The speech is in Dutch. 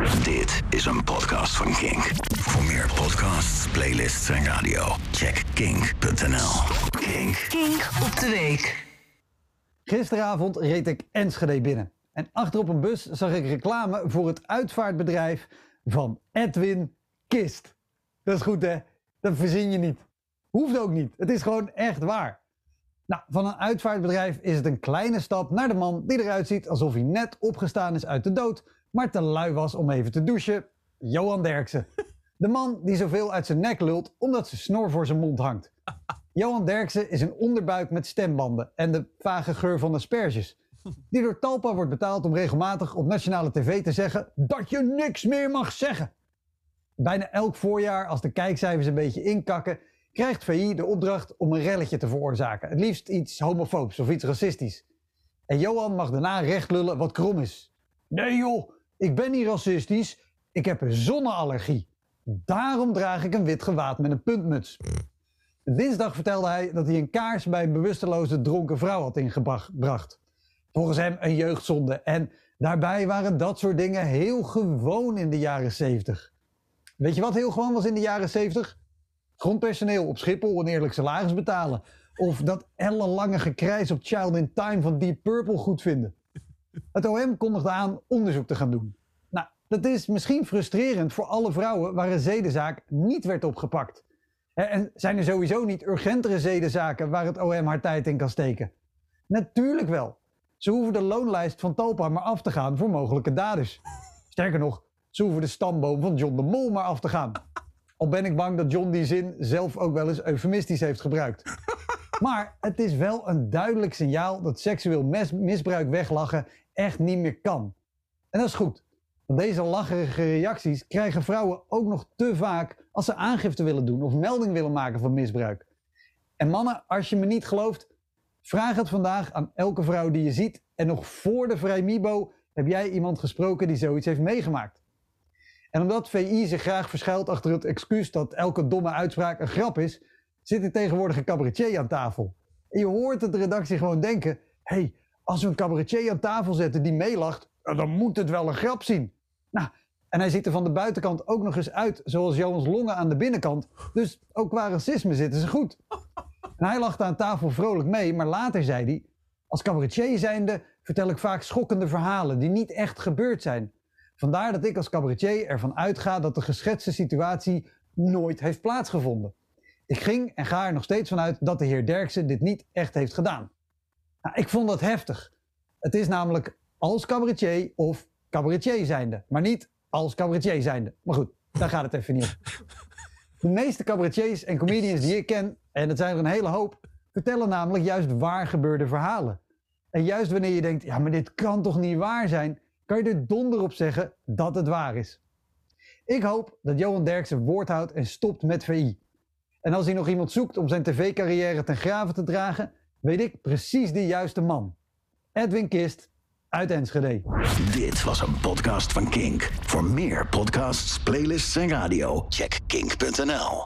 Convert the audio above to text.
Dit is een podcast van Kink. Voor meer podcasts, playlists en radio, check kink.nl. Kink. Kink op de week. Gisteravond reed ik Enschede binnen. En achterop een bus zag ik reclame voor het uitvaartbedrijf van Edwin Kist. Dat is goed hè? Dat verzin je niet. Hoeft ook niet. Het is gewoon echt waar. Nou, van een uitvaartbedrijf is het een kleine stap naar de man die eruit ziet alsof hij net opgestaan is uit de dood, maar te lui was om even te douchen. Johan Derksen. De man die zoveel uit zijn nek lult omdat zijn snor voor zijn mond hangt. Johan Derksen is een onderbuik met stembanden en de vage geur van asperges. Die door Talpa wordt betaald om regelmatig op nationale tv te zeggen dat je niks meer mag zeggen. Bijna elk voorjaar, als de kijkcijfers een beetje inkakken, krijgt VI de opdracht om een relletje te veroorzaken. Het liefst iets homofoobs of iets racistisch. En Johan mag daarna recht lullen wat krom is. Nee joh, ik ben niet racistisch, ik heb een zonneallergie. Daarom draag ik een wit gewaad met een puntmuts. Dinsdag vertelde hij dat hij een kaars bij een bewusteloze dronken vrouw had ingebracht. Volgens hem een jeugdzonde. En daarbij waren dat soort dingen heel gewoon in de jaren 70. Weet je wat heel gewoon was in de jaren 70? Grondpersoneel op Schiphol een eerlijk salaris betalen. Of dat ellenlange gekrijs op Child in Time van Deep Purple goed vinden. Het OM kondigde aan onderzoek te gaan doen. Nou, dat is misschien frustrerend voor alle vrouwen waar een zedenzaak niet werd opgepakt. En zijn er sowieso niet urgentere zedenzaken waar het OM haar tijd in kan steken? Natuurlijk wel. Ze hoeven de loonlijst van Talpa maar af te gaan voor mogelijke daders. Sterker nog, ze hoeven de stamboom van John de Mol maar af te gaan. Al ben ik bang dat John die zin zelf ook wel eens eufemistisch heeft gebruikt. Maar het is wel een duidelijk signaal dat seksueel misbruik weglachen echt niet meer kan. En dat is goed. Deze lacherige reacties krijgen vrouwen ook nog te vaak als ze aangifte willen doen of melding willen maken van misbruik. En mannen, als je me niet gelooft, vraag het vandaag aan elke vrouw die je ziet. En nog voor de Vrijmibo heb jij iemand gesproken die zoiets heeft meegemaakt. En omdat VI zich graag verschuilt achter het excuus dat elke domme uitspraak een grap is, zit er tegenwoordig een cabaretier aan tafel. En je hoort het de redactie gewoon denken: hé, hey, als we een cabaretier aan tafel zetten die meelacht, dan moet het wel een grap zien. Nou, en hij ziet er van de buitenkant ook nog eens uit zoals Johans longen aan de binnenkant. Dus ook qua racisme zitten ze goed. En hij lachte aan tafel vrolijk mee, maar later zei hij: Als cabaretier zijnde vertel ik vaak schokkende verhalen die niet echt gebeurd zijn. Vandaar dat ik als cabaretier ervan uitga dat de geschetste situatie nooit heeft plaatsgevonden. Ik ging en ga er nog steeds vanuit dat de heer Derksen dit niet echt heeft gedaan. Nou, ik vond dat heftig. Het is namelijk als cabaretier of cabaretier zijnde, maar niet als cabaretier zijnde. Maar goed, daar gaat het even niet om. De meeste cabaretiers en comedians die ik ken, en dat zijn er een hele hoop, vertellen namelijk juist waar gebeurde verhalen. En juist wanneer je denkt, ja maar dit kan toch niet waar zijn, kan je er donder op zeggen dat het waar is. Ik hoop dat Johan Derksen woord houdt en stopt met VI. En als hij nog iemand zoekt om zijn tv-carrière ten graven te dragen, weet ik precies de juiste man. Edwin Kist uit Enschede. Dit was een podcast van Kink. Voor meer podcasts, playlists en radio, check kink.nl.